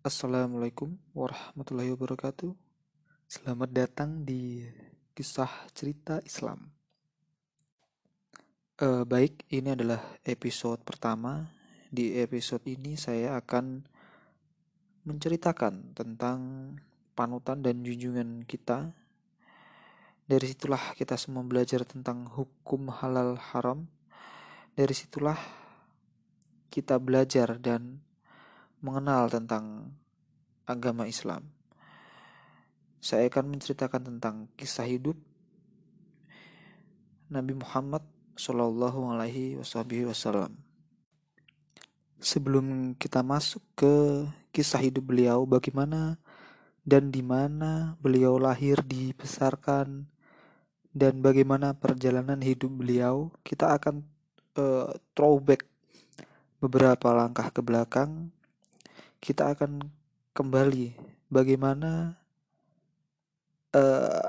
Assalamualaikum warahmatullahi wabarakatuh. Selamat datang di kisah cerita Islam. Uh, baik, ini adalah episode pertama. Di episode ini saya akan menceritakan tentang panutan dan junjungan kita. Dari situlah kita semua belajar tentang hukum halal haram. Dari situlah kita belajar dan mengenal tentang agama Islam. Saya akan menceritakan tentang kisah hidup Nabi Muhammad Shallallahu Alaihi Wasallam. Sebelum kita masuk ke kisah hidup beliau, bagaimana dan di mana beliau lahir dibesarkan dan bagaimana perjalanan hidup beliau, kita akan uh, throwback beberapa langkah ke belakang kita akan kembali bagaimana uh,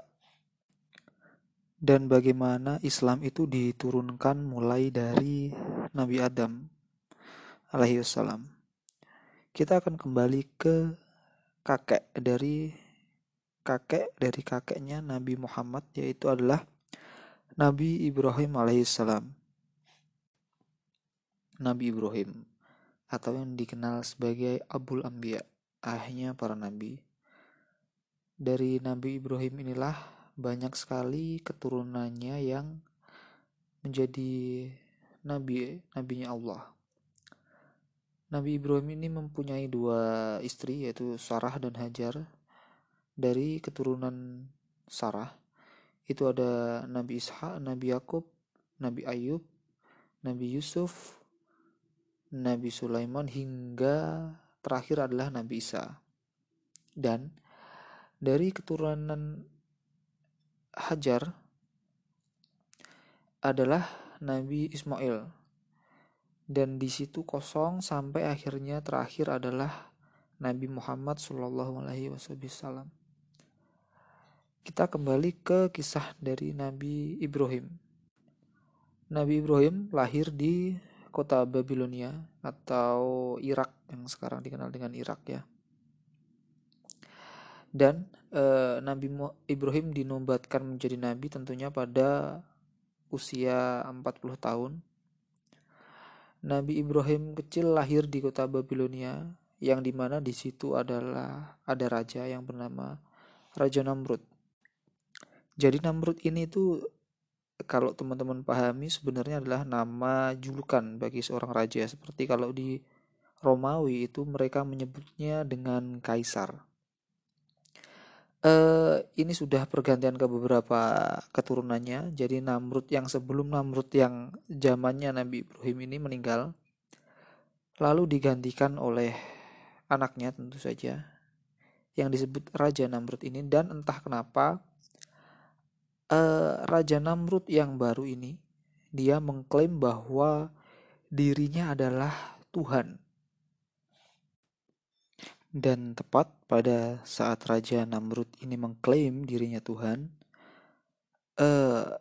dan bagaimana Islam itu diturunkan mulai dari Nabi Adam alaihi wasallam. Kita akan kembali ke kakek dari kakek dari kakeknya Nabi Muhammad yaitu adalah Nabi Ibrahim alaihissalam. Nabi Ibrahim atau yang dikenal sebagai Abul Ambia, ayahnya para nabi. Dari Nabi Ibrahim inilah banyak sekali keturunannya yang menjadi nabi nabinya Allah. Nabi Ibrahim ini mempunyai dua istri yaitu Sarah dan Hajar. Dari keturunan Sarah itu ada Nabi Ishak, Nabi Yakub, Nabi Ayub, Nabi Yusuf, Nabi Sulaiman hingga terakhir adalah Nabi Isa. Dan dari keturunan Hajar adalah Nabi Ismail. Dan di situ kosong sampai akhirnya terakhir adalah Nabi Muhammad Shallallahu Alaihi Wasallam. Kita kembali ke kisah dari Nabi Ibrahim. Nabi Ibrahim lahir di kota Babilonia atau Irak yang sekarang dikenal dengan Irak ya. Dan e, Nabi Ibrahim dinobatkan menjadi nabi tentunya pada usia 40 tahun. Nabi Ibrahim kecil lahir di kota Babilonia yang di mana di situ adalah ada raja yang bernama Raja Namrud. Jadi Namrud ini tuh kalau teman-teman pahami sebenarnya adalah nama julukan bagi seorang raja seperti kalau di Romawi itu mereka menyebutnya dengan kaisar. Uh, ini sudah pergantian ke beberapa keturunannya. Jadi Namrud yang sebelum Namrud yang zamannya Nabi Ibrahim ini meninggal, lalu digantikan oleh anaknya tentu saja, yang disebut Raja Namrud ini. Dan entah kenapa uh, Raja Namrud yang baru ini dia mengklaim bahwa dirinya adalah Tuhan. Dan tepat pada saat Raja Namrud ini mengklaim dirinya Tuhan, uh,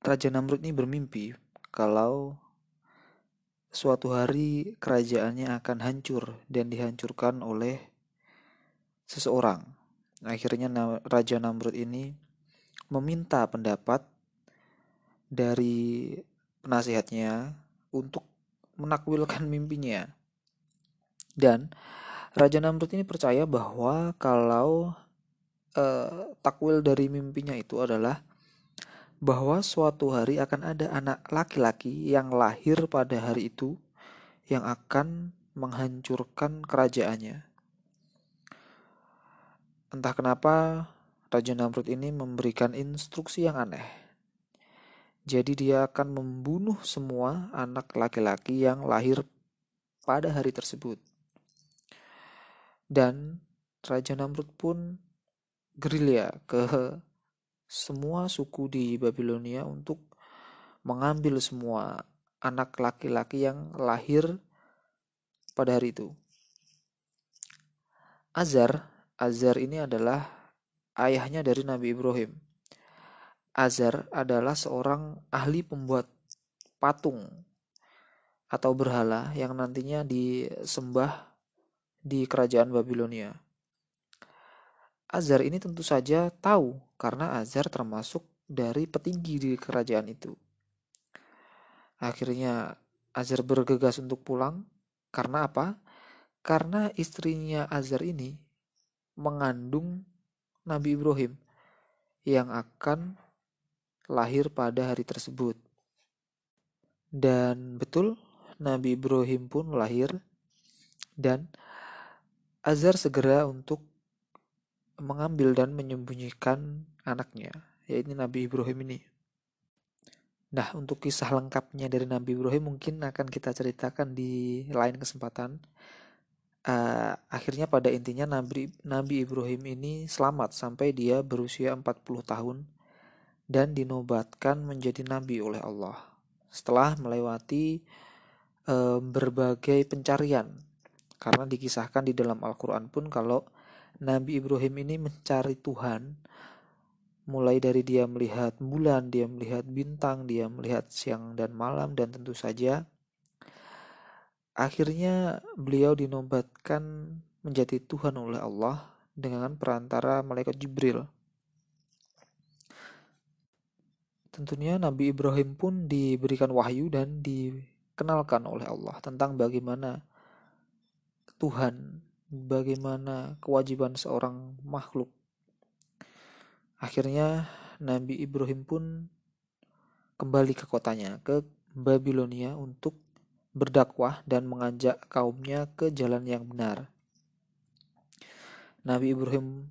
Raja Namrud ini bermimpi kalau suatu hari kerajaannya akan hancur dan dihancurkan oleh seseorang. Akhirnya Raja Namrud ini meminta pendapat dari penasihatnya untuk menakwilkan mimpinya. Dan Raja Namrud ini percaya bahwa kalau uh, takwil dari mimpinya itu adalah bahwa suatu hari akan ada anak laki-laki yang lahir pada hari itu yang akan menghancurkan kerajaannya. Entah kenapa Raja Namrud ini memberikan instruksi yang aneh. Jadi dia akan membunuh semua anak laki-laki yang lahir pada hari tersebut. Dan Raja Namrud pun gerilya ke semua suku di Babilonia untuk mengambil semua anak laki-laki yang lahir pada hari itu. Azar, Azar ini adalah ayahnya dari Nabi Ibrahim. Azar adalah seorang ahli pembuat patung atau berhala yang nantinya disembah di kerajaan Babilonia. Azar ini tentu saja tahu karena Azar termasuk dari petinggi di kerajaan itu. Akhirnya Azar bergegas untuk pulang karena apa? Karena istrinya Azar ini mengandung Nabi Ibrahim yang akan lahir pada hari tersebut. Dan betul, Nabi Ibrahim pun lahir dan Azar segera untuk mengambil dan menyembunyikan anaknya, yaitu Nabi Ibrahim ini. Nah, untuk kisah lengkapnya dari Nabi Ibrahim mungkin akan kita ceritakan di lain kesempatan. Uh, akhirnya pada intinya Nabi, Nabi Ibrahim ini selamat sampai dia berusia 40 tahun dan dinobatkan menjadi nabi oleh Allah. Setelah melewati uh, berbagai pencarian. Karena dikisahkan di dalam Al-Qur'an pun kalau Nabi Ibrahim ini mencari Tuhan mulai dari dia melihat bulan, dia melihat bintang, dia melihat siang dan malam dan tentu saja akhirnya beliau dinobatkan menjadi Tuhan oleh Allah dengan perantara malaikat Jibril. Tentunya Nabi Ibrahim pun diberikan wahyu dan dikenalkan oleh Allah tentang bagaimana Tuhan, bagaimana kewajiban seorang makhluk Akhirnya Nabi Ibrahim pun kembali ke kotanya, ke Babilonia untuk berdakwah dan mengajak kaumnya ke jalan yang benar. Nabi Ibrahim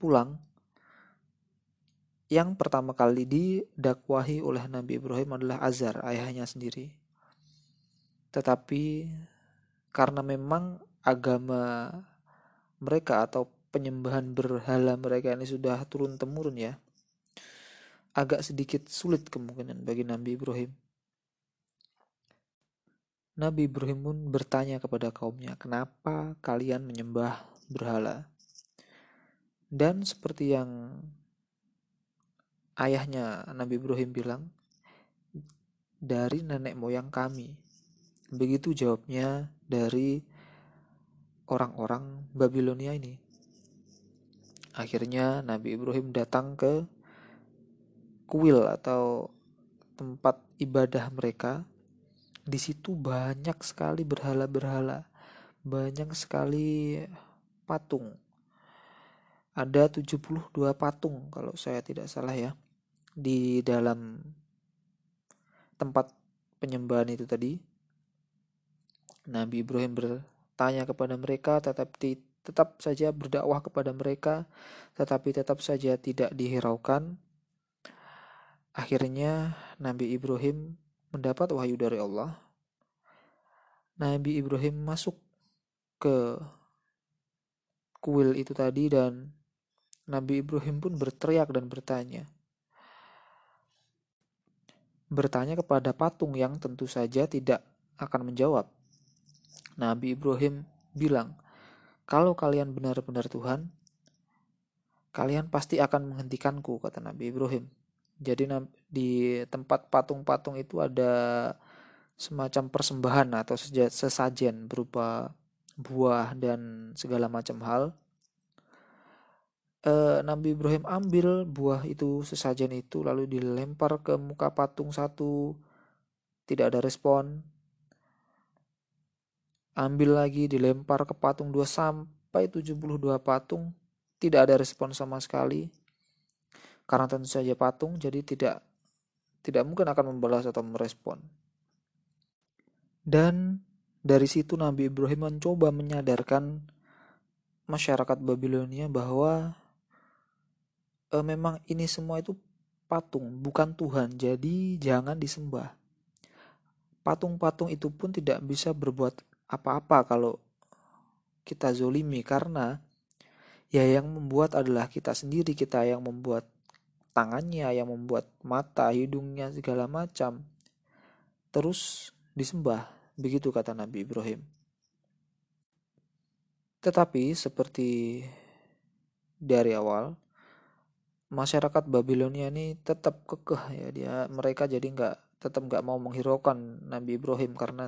pulang yang pertama kali didakwahi oleh Nabi Ibrahim adalah Azar, ayahnya sendiri. Tetapi karena memang agama mereka atau penyembahan berhala mereka ini sudah turun temurun ya agak sedikit sulit kemungkinan bagi Nabi Ibrahim. Nabi Ibrahim pun bertanya kepada kaumnya, "Kenapa kalian menyembah berhala?" Dan seperti yang ayahnya Nabi Ibrahim bilang, "Dari nenek moyang kami." Begitu jawabnya dari orang-orang Babilonia ini. Akhirnya Nabi Ibrahim datang ke kuil atau tempat ibadah mereka. Di situ banyak sekali berhala-berhala, banyak sekali patung. Ada 72 patung kalau saya tidak salah ya di dalam tempat penyembahan itu tadi. Nabi Ibrahim bertanya kepada mereka tetapi tetap saja berdakwah kepada mereka, tetapi tetap saja tidak dihiraukan. Akhirnya Nabi Ibrahim mendapat wahyu dari Allah. Nabi Ibrahim masuk ke kuil itu tadi dan Nabi Ibrahim pun berteriak dan bertanya. Bertanya kepada patung yang tentu saja tidak akan menjawab. Nabi Ibrahim bilang, kalau kalian benar-benar Tuhan, kalian pasti akan menghentikanku, kata Nabi Ibrahim. Jadi di tempat patung-patung itu ada semacam persembahan atau sesajen berupa buah dan segala macam hal. E, Nabi Ibrahim ambil buah itu sesajen itu lalu dilempar ke muka patung satu, tidak ada respon. Ambil lagi dilempar ke patung 2 sampai 72 patung. Tidak ada respon sama sekali karena tentu saja patung jadi tidak tidak mungkin akan membalas atau merespon. Dan dari situ Nabi Ibrahim mencoba menyadarkan masyarakat Babilonia bahwa e, memang ini semua itu patung bukan Tuhan. Jadi jangan disembah. Patung-patung itu pun tidak bisa berbuat apa-apa kalau kita zolimi karena ya yang membuat adalah kita sendiri kita yang membuat tangannya yang membuat mata hidungnya segala macam terus disembah begitu kata Nabi Ibrahim. Tetapi seperti dari awal masyarakat Babilonia ini tetap kekeh ya dia mereka jadi nggak tetap nggak mau menghiraukan Nabi Ibrahim karena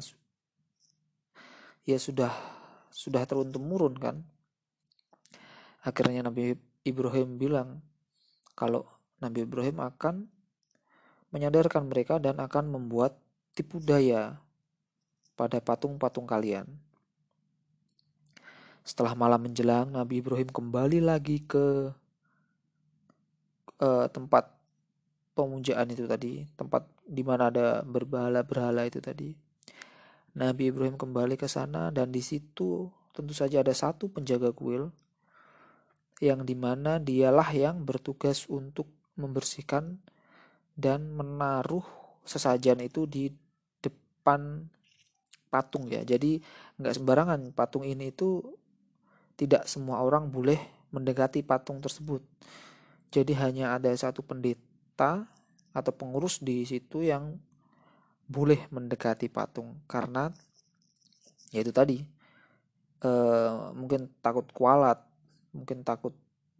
ya sudah sudah turun temurun kan. Akhirnya Nabi Ibrahim bilang kalau Nabi Ibrahim akan menyadarkan mereka dan akan membuat tipu daya pada patung-patung kalian. Setelah malam menjelang, Nabi Ibrahim kembali lagi ke uh, tempat pemujaan itu tadi, tempat di mana ada berhala-berhala itu tadi. Nabi Ibrahim kembali ke sana dan di situ tentu saja ada satu penjaga kuil yang di mana dialah yang bertugas untuk membersihkan dan menaruh sesajen itu di depan patung ya. Jadi nggak sembarangan patung ini itu tidak semua orang boleh mendekati patung tersebut. Jadi hanya ada satu pendeta atau pengurus di situ yang boleh mendekati patung karena yaitu tadi uh, mungkin takut kualat, mungkin takut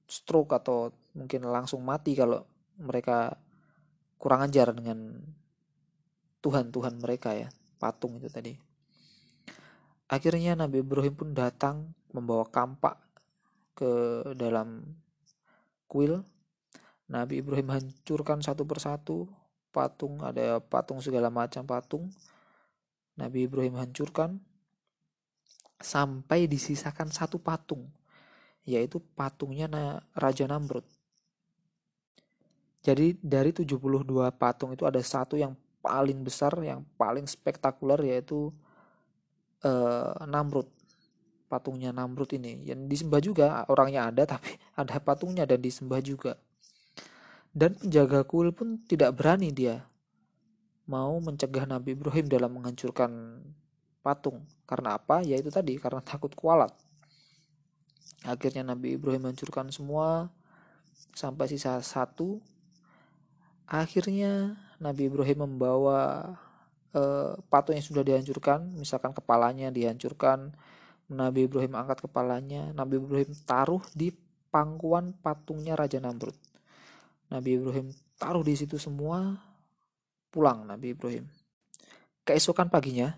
stroke atau mungkin langsung mati kalau mereka kurang ajar dengan Tuhan-Tuhan mereka ya, patung itu tadi. Akhirnya Nabi Ibrahim pun datang membawa kampak ke dalam kuil. Nabi Ibrahim hancurkan satu persatu patung, ada patung segala macam patung. Nabi Ibrahim hancurkan sampai disisakan satu patung, yaitu patungnya Raja Namrud. Jadi dari 72 patung itu ada satu yang paling besar, yang paling spektakuler yaitu uh, Namrud. Patungnya Namrud ini yang disembah juga, orangnya ada tapi ada patungnya dan disembah juga. Dan penjaga kuil pun tidak berani dia mau mencegah Nabi Ibrahim dalam menghancurkan patung. Karena apa? Ya itu tadi, karena takut kualat. Akhirnya Nabi Ibrahim hancurkan semua sampai sisa satu Akhirnya Nabi Ibrahim membawa uh, patung yang sudah dihancurkan, misalkan kepalanya dihancurkan, Nabi Ibrahim angkat kepalanya, Nabi Ibrahim taruh di pangkuan patungnya Raja Namrud. Nabi Ibrahim taruh di situ semua, pulang Nabi Ibrahim. Keesokan paginya,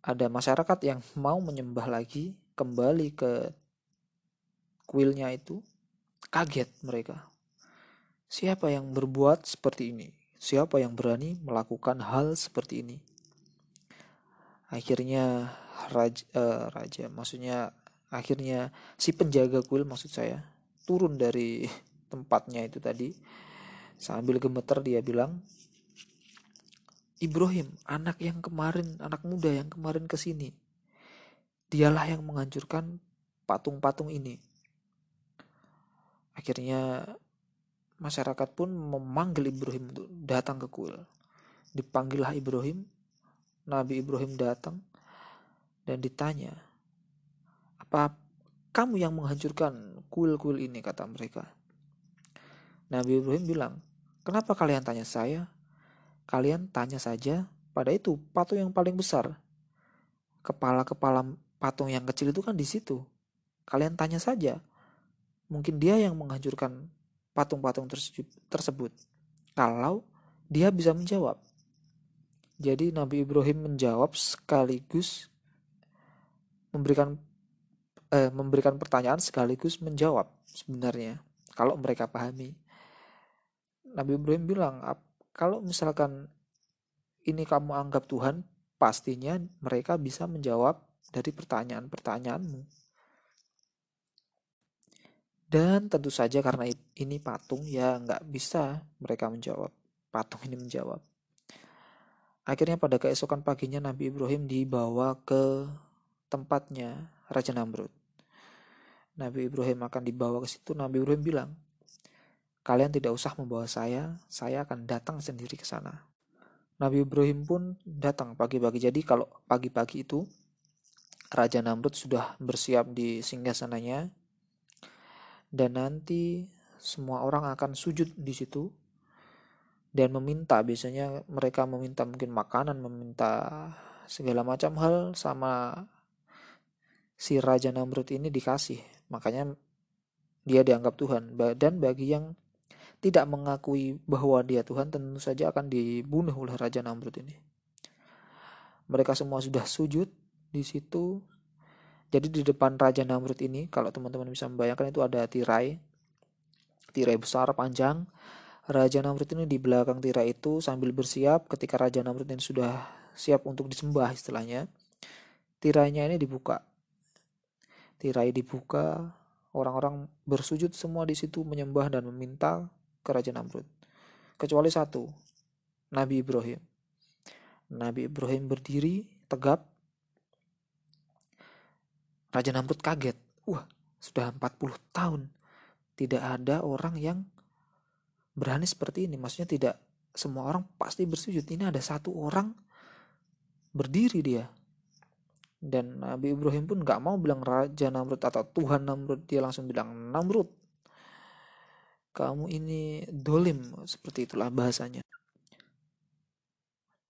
ada masyarakat yang mau menyembah lagi, kembali ke kuilnya itu, kaget mereka. Siapa yang berbuat seperti ini? Siapa yang berani melakukan hal seperti ini? Akhirnya raja, uh, raja maksudnya akhirnya si penjaga kuil maksud saya turun dari tempatnya itu tadi sambil gemeter dia bilang Ibrahim anak yang kemarin anak muda yang kemarin ke sini dialah yang menghancurkan patung-patung ini akhirnya masyarakat pun memanggil Ibrahim untuk datang ke kuil. Dipanggillah Ibrahim, Nabi Ibrahim datang dan ditanya, apa kamu yang menghancurkan kuil-kuil ini kata mereka. Nabi Ibrahim bilang, kenapa kalian tanya saya? Kalian tanya saja pada itu patung yang paling besar. Kepala-kepala patung yang kecil itu kan di situ. Kalian tanya saja. Mungkin dia yang menghancurkan patung-patung tersebut kalau dia bisa menjawab. Jadi Nabi Ibrahim menjawab sekaligus memberikan eh, memberikan pertanyaan sekaligus menjawab sebenarnya kalau mereka pahami. Nabi Ibrahim bilang kalau misalkan ini kamu anggap Tuhan, pastinya mereka bisa menjawab dari pertanyaan-pertanyaanmu. Dan tentu saja karena ini patung ya nggak bisa mereka menjawab. Patung ini menjawab. Akhirnya pada keesokan paginya Nabi Ibrahim dibawa ke tempatnya Raja Namrud. Nabi Ibrahim akan dibawa ke situ. Nabi Ibrahim bilang, kalian tidak usah membawa saya, saya akan datang sendiri ke sana. Nabi Ibrahim pun datang pagi-pagi. Jadi kalau pagi-pagi itu Raja Namrud sudah bersiap di singgasananya dan nanti semua orang akan sujud di situ. Dan meminta biasanya mereka meminta mungkin makanan meminta segala macam hal sama si Raja Namrud ini dikasih. Makanya dia dianggap Tuhan. Dan bagi yang tidak mengakui bahwa dia Tuhan tentu saja akan dibunuh oleh Raja Namrud ini. Mereka semua sudah sujud di situ. Jadi di depan Raja Namrud ini kalau teman-teman bisa membayangkan itu ada tirai. Tirai besar panjang. Raja Namrud ini di belakang tirai itu sambil bersiap ketika Raja Namrud ini sudah siap untuk disembah istilahnya tirainya ini dibuka. Tirai dibuka orang-orang bersujud semua di situ menyembah dan meminta ke Raja Namrud. Kecuali satu Nabi Ibrahim. Nabi Ibrahim berdiri tegap Raja Namrud kaget. Wah, sudah 40 tahun tidak ada orang yang berani seperti ini. Maksudnya tidak semua orang pasti bersujud. Ini ada satu orang berdiri dia. Dan Nabi Ibrahim pun gak mau bilang Raja Namrud atau Tuhan Namrud. Dia langsung bilang Namrud. Kamu ini dolim. Seperti itulah bahasanya.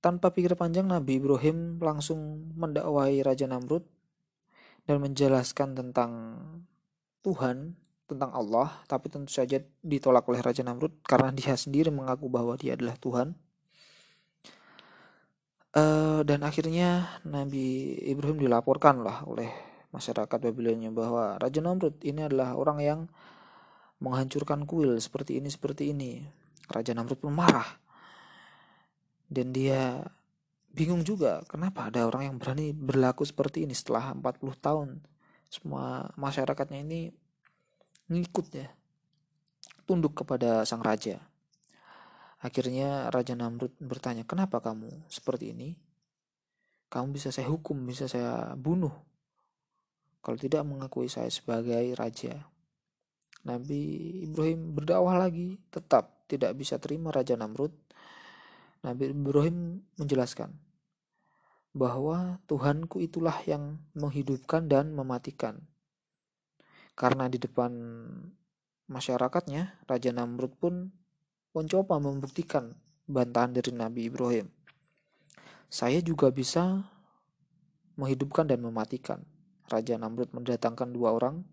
Tanpa pikir panjang Nabi Ibrahim langsung mendakwahi Raja Namrud dan menjelaskan tentang Tuhan, tentang Allah, tapi tentu saja ditolak oleh Raja Namrud karena dia sendiri mengaku bahwa dia adalah Tuhan. Uh, dan akhirnya Nabi Ibrahim dilaporkan lah oleh masyarakat Babilonia bahwa Raja Namrud ini adalah orang yang menghancurkan kuil seperti ini seperti ini. Raja Namrud pun marah dan dia bingung juga kenapa ada orang yang berani berlaku seperti ini setelah 40 tahun? Semua masyarakatnya ini ngikut ya tunduk kepada sang raja. Akhirnya Raja Namrud bertanya kenapa kamu seperti ini? Kamu bisa saya hukum bisa saya bunuh? Kalau tidak mengakui saya sebagai raja. Nabi Ibrahim berdakwah lagi tetap tidak bisa terima Raja Namrud Nabi Ibrahim menjelaskan bahwa Tuhanku itulah yang menghidupkan dan mematikan. Karena di depan masyarakatnya, Raja Namrud pun mencoba membuktikan bantahan dari Nabi Ibrahim. Saya juga bisa menghidupkan dan mematikan. Raja Namrud mendatangkan dua orang.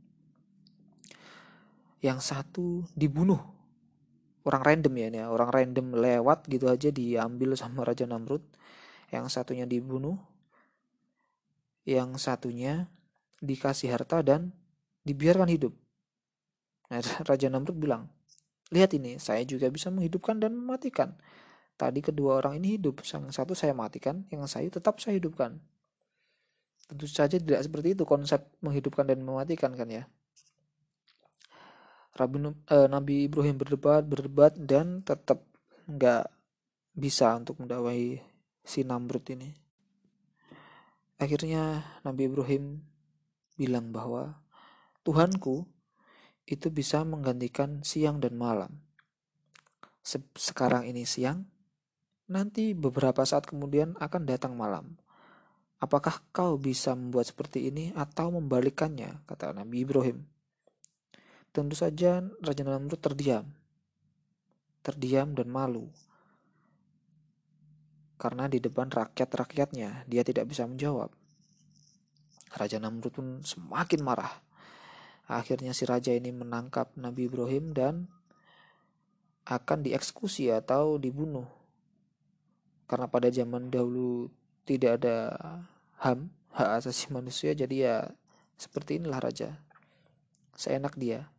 Yang satu dibunuh orang random ya ini ya orang random lewat gitu aja diambil sama Raja Namrud. Yang satunya dibunuh. Yang satunya dikasih harta dan dibiarkan hidup. Nah, Raja Namrud bilang lihat ini saya juga bisa menghidupkan dan mematikan. Tadi kedua orang ini hidup yang satu saya matikan yang saya tetap saya hidupkan. Tentu saja tidak seperti itu konsep menghidupkan dan mematikan kan ya Rabi, eh, Nabi Ibrahim berdebat berdebat dan tetap nggak bisa untuk mendakwahi si Namrud ini. Akhirnya Nabi Ibrahim bilang bahwa Tuhanku itu bisa menggantikan siang dan malam. Sekarang ini siang, nanti beberapa saat kemudian akan datang malam. Apakah kau bisa membuat seperti ini atau membalikannya? Kata Nabi Ibrahim. Tentu saja Raja Namrud terdiam. Terdiam dan malu. Karena di depan rakyat-rakyatnya dia tidak bisa menjawab. Raja Namrud pun semakin marah. Akhirnya si raja ini menangkap Nabi Ibrahim dan akan dieksekusi atau dibunuh. Karena pada zaman dahulu tidak ada HAM, hak asasi manusia, jadi ya seperti inilah raja. Seenak dia.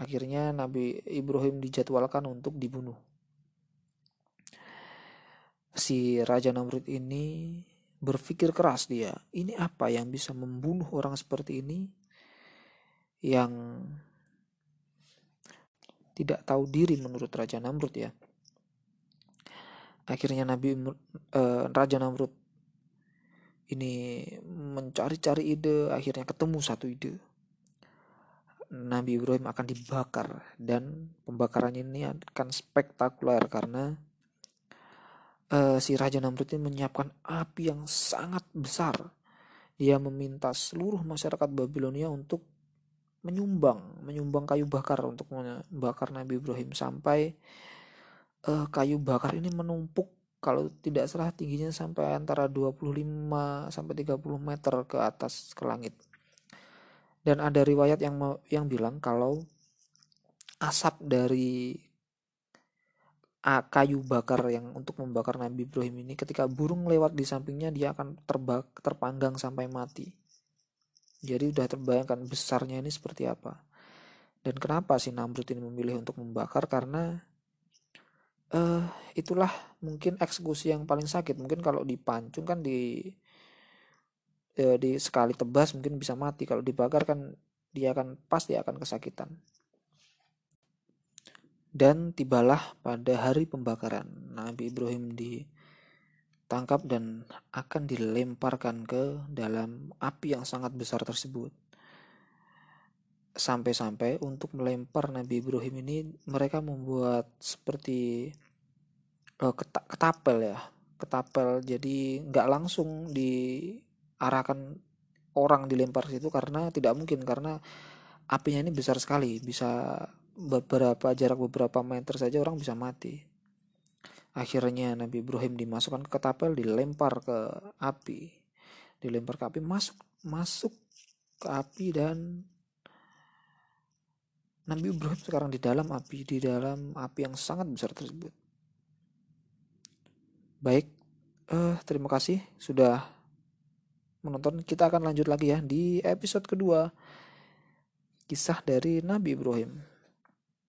Akhirnya Nabi Ibrahim dijadwalkan untuk dibunuh. Si Raja Namrud ini berpikir keras dia. Ini apa yang bisa membunuh orang seperti ini yang tidak tahu diri menurut Raja Namrud ya. Akhirnya Nabi eh, Raja Namrud ini mencari-cari ide, akhirnya ketemu satu ide Nabi Ibrahim akan dibakar dan pembakaran ini akan spektakuler karena uh, si Raja Namrud ini menyiapkan api yang sangat besar. Dia meminta seluruh masyarakat Babilonia untuk menyumbang, menyumbang kayu bakar untuk membakar Nabi Ibrahim sampai uh, kayu bakar ini menumpuk kalau tidak salah tingginya sampai antara 25 sampai 30 meter ke atas ke langit. Dan ada riwayat yang yang bilang kalau asap dari kayu bakar yang untuk membakar Nabi Ibrahim ini ketika burung lewat di sampingnya dia akan terbak terpanggang sampai mati. Jadi udah terbayangkan besarnya ini seperti apa. Dan kenapa si Namrud ini memilih untuk membakar karena uh, itulah mungkin eksekusi yang paling sakit. Mungkin kalau dipancung kan di uh, di sekali tebas mungkin bisa mati. Kalau dibakar kan dia akan pasti akan kesakitan. Dan tibalah pada hari pembakaran Nabi Ibrahim ditangkap dan akan dilemparkan ke dalam api yang sangat besar tersebut. Sampai-sampai untuk melempar Nabi Ibrahim ini mereka membuat seperti uh, ketapel ya, ketapel. Jadi nggak langsung diarahkan orang dilempar situ karena tidak mungkin karena apinya ini besar sekali bisa beberapa jarak beberapa meter saja orang bisa mati. Akhirnya Nabi Ibrahim dimasukkan ke ketapel, dilempar ke api, dilempar ke api, masuk masuk ke api dan Nabi Ibrahim sekarang di dalam api, di dalam api yang sangat besar tersebut. Baik, uh, terima kasih sudah menonton. Kita akan lanjut lagi ya di episode kedua kisah dari Nabi Ibrahim.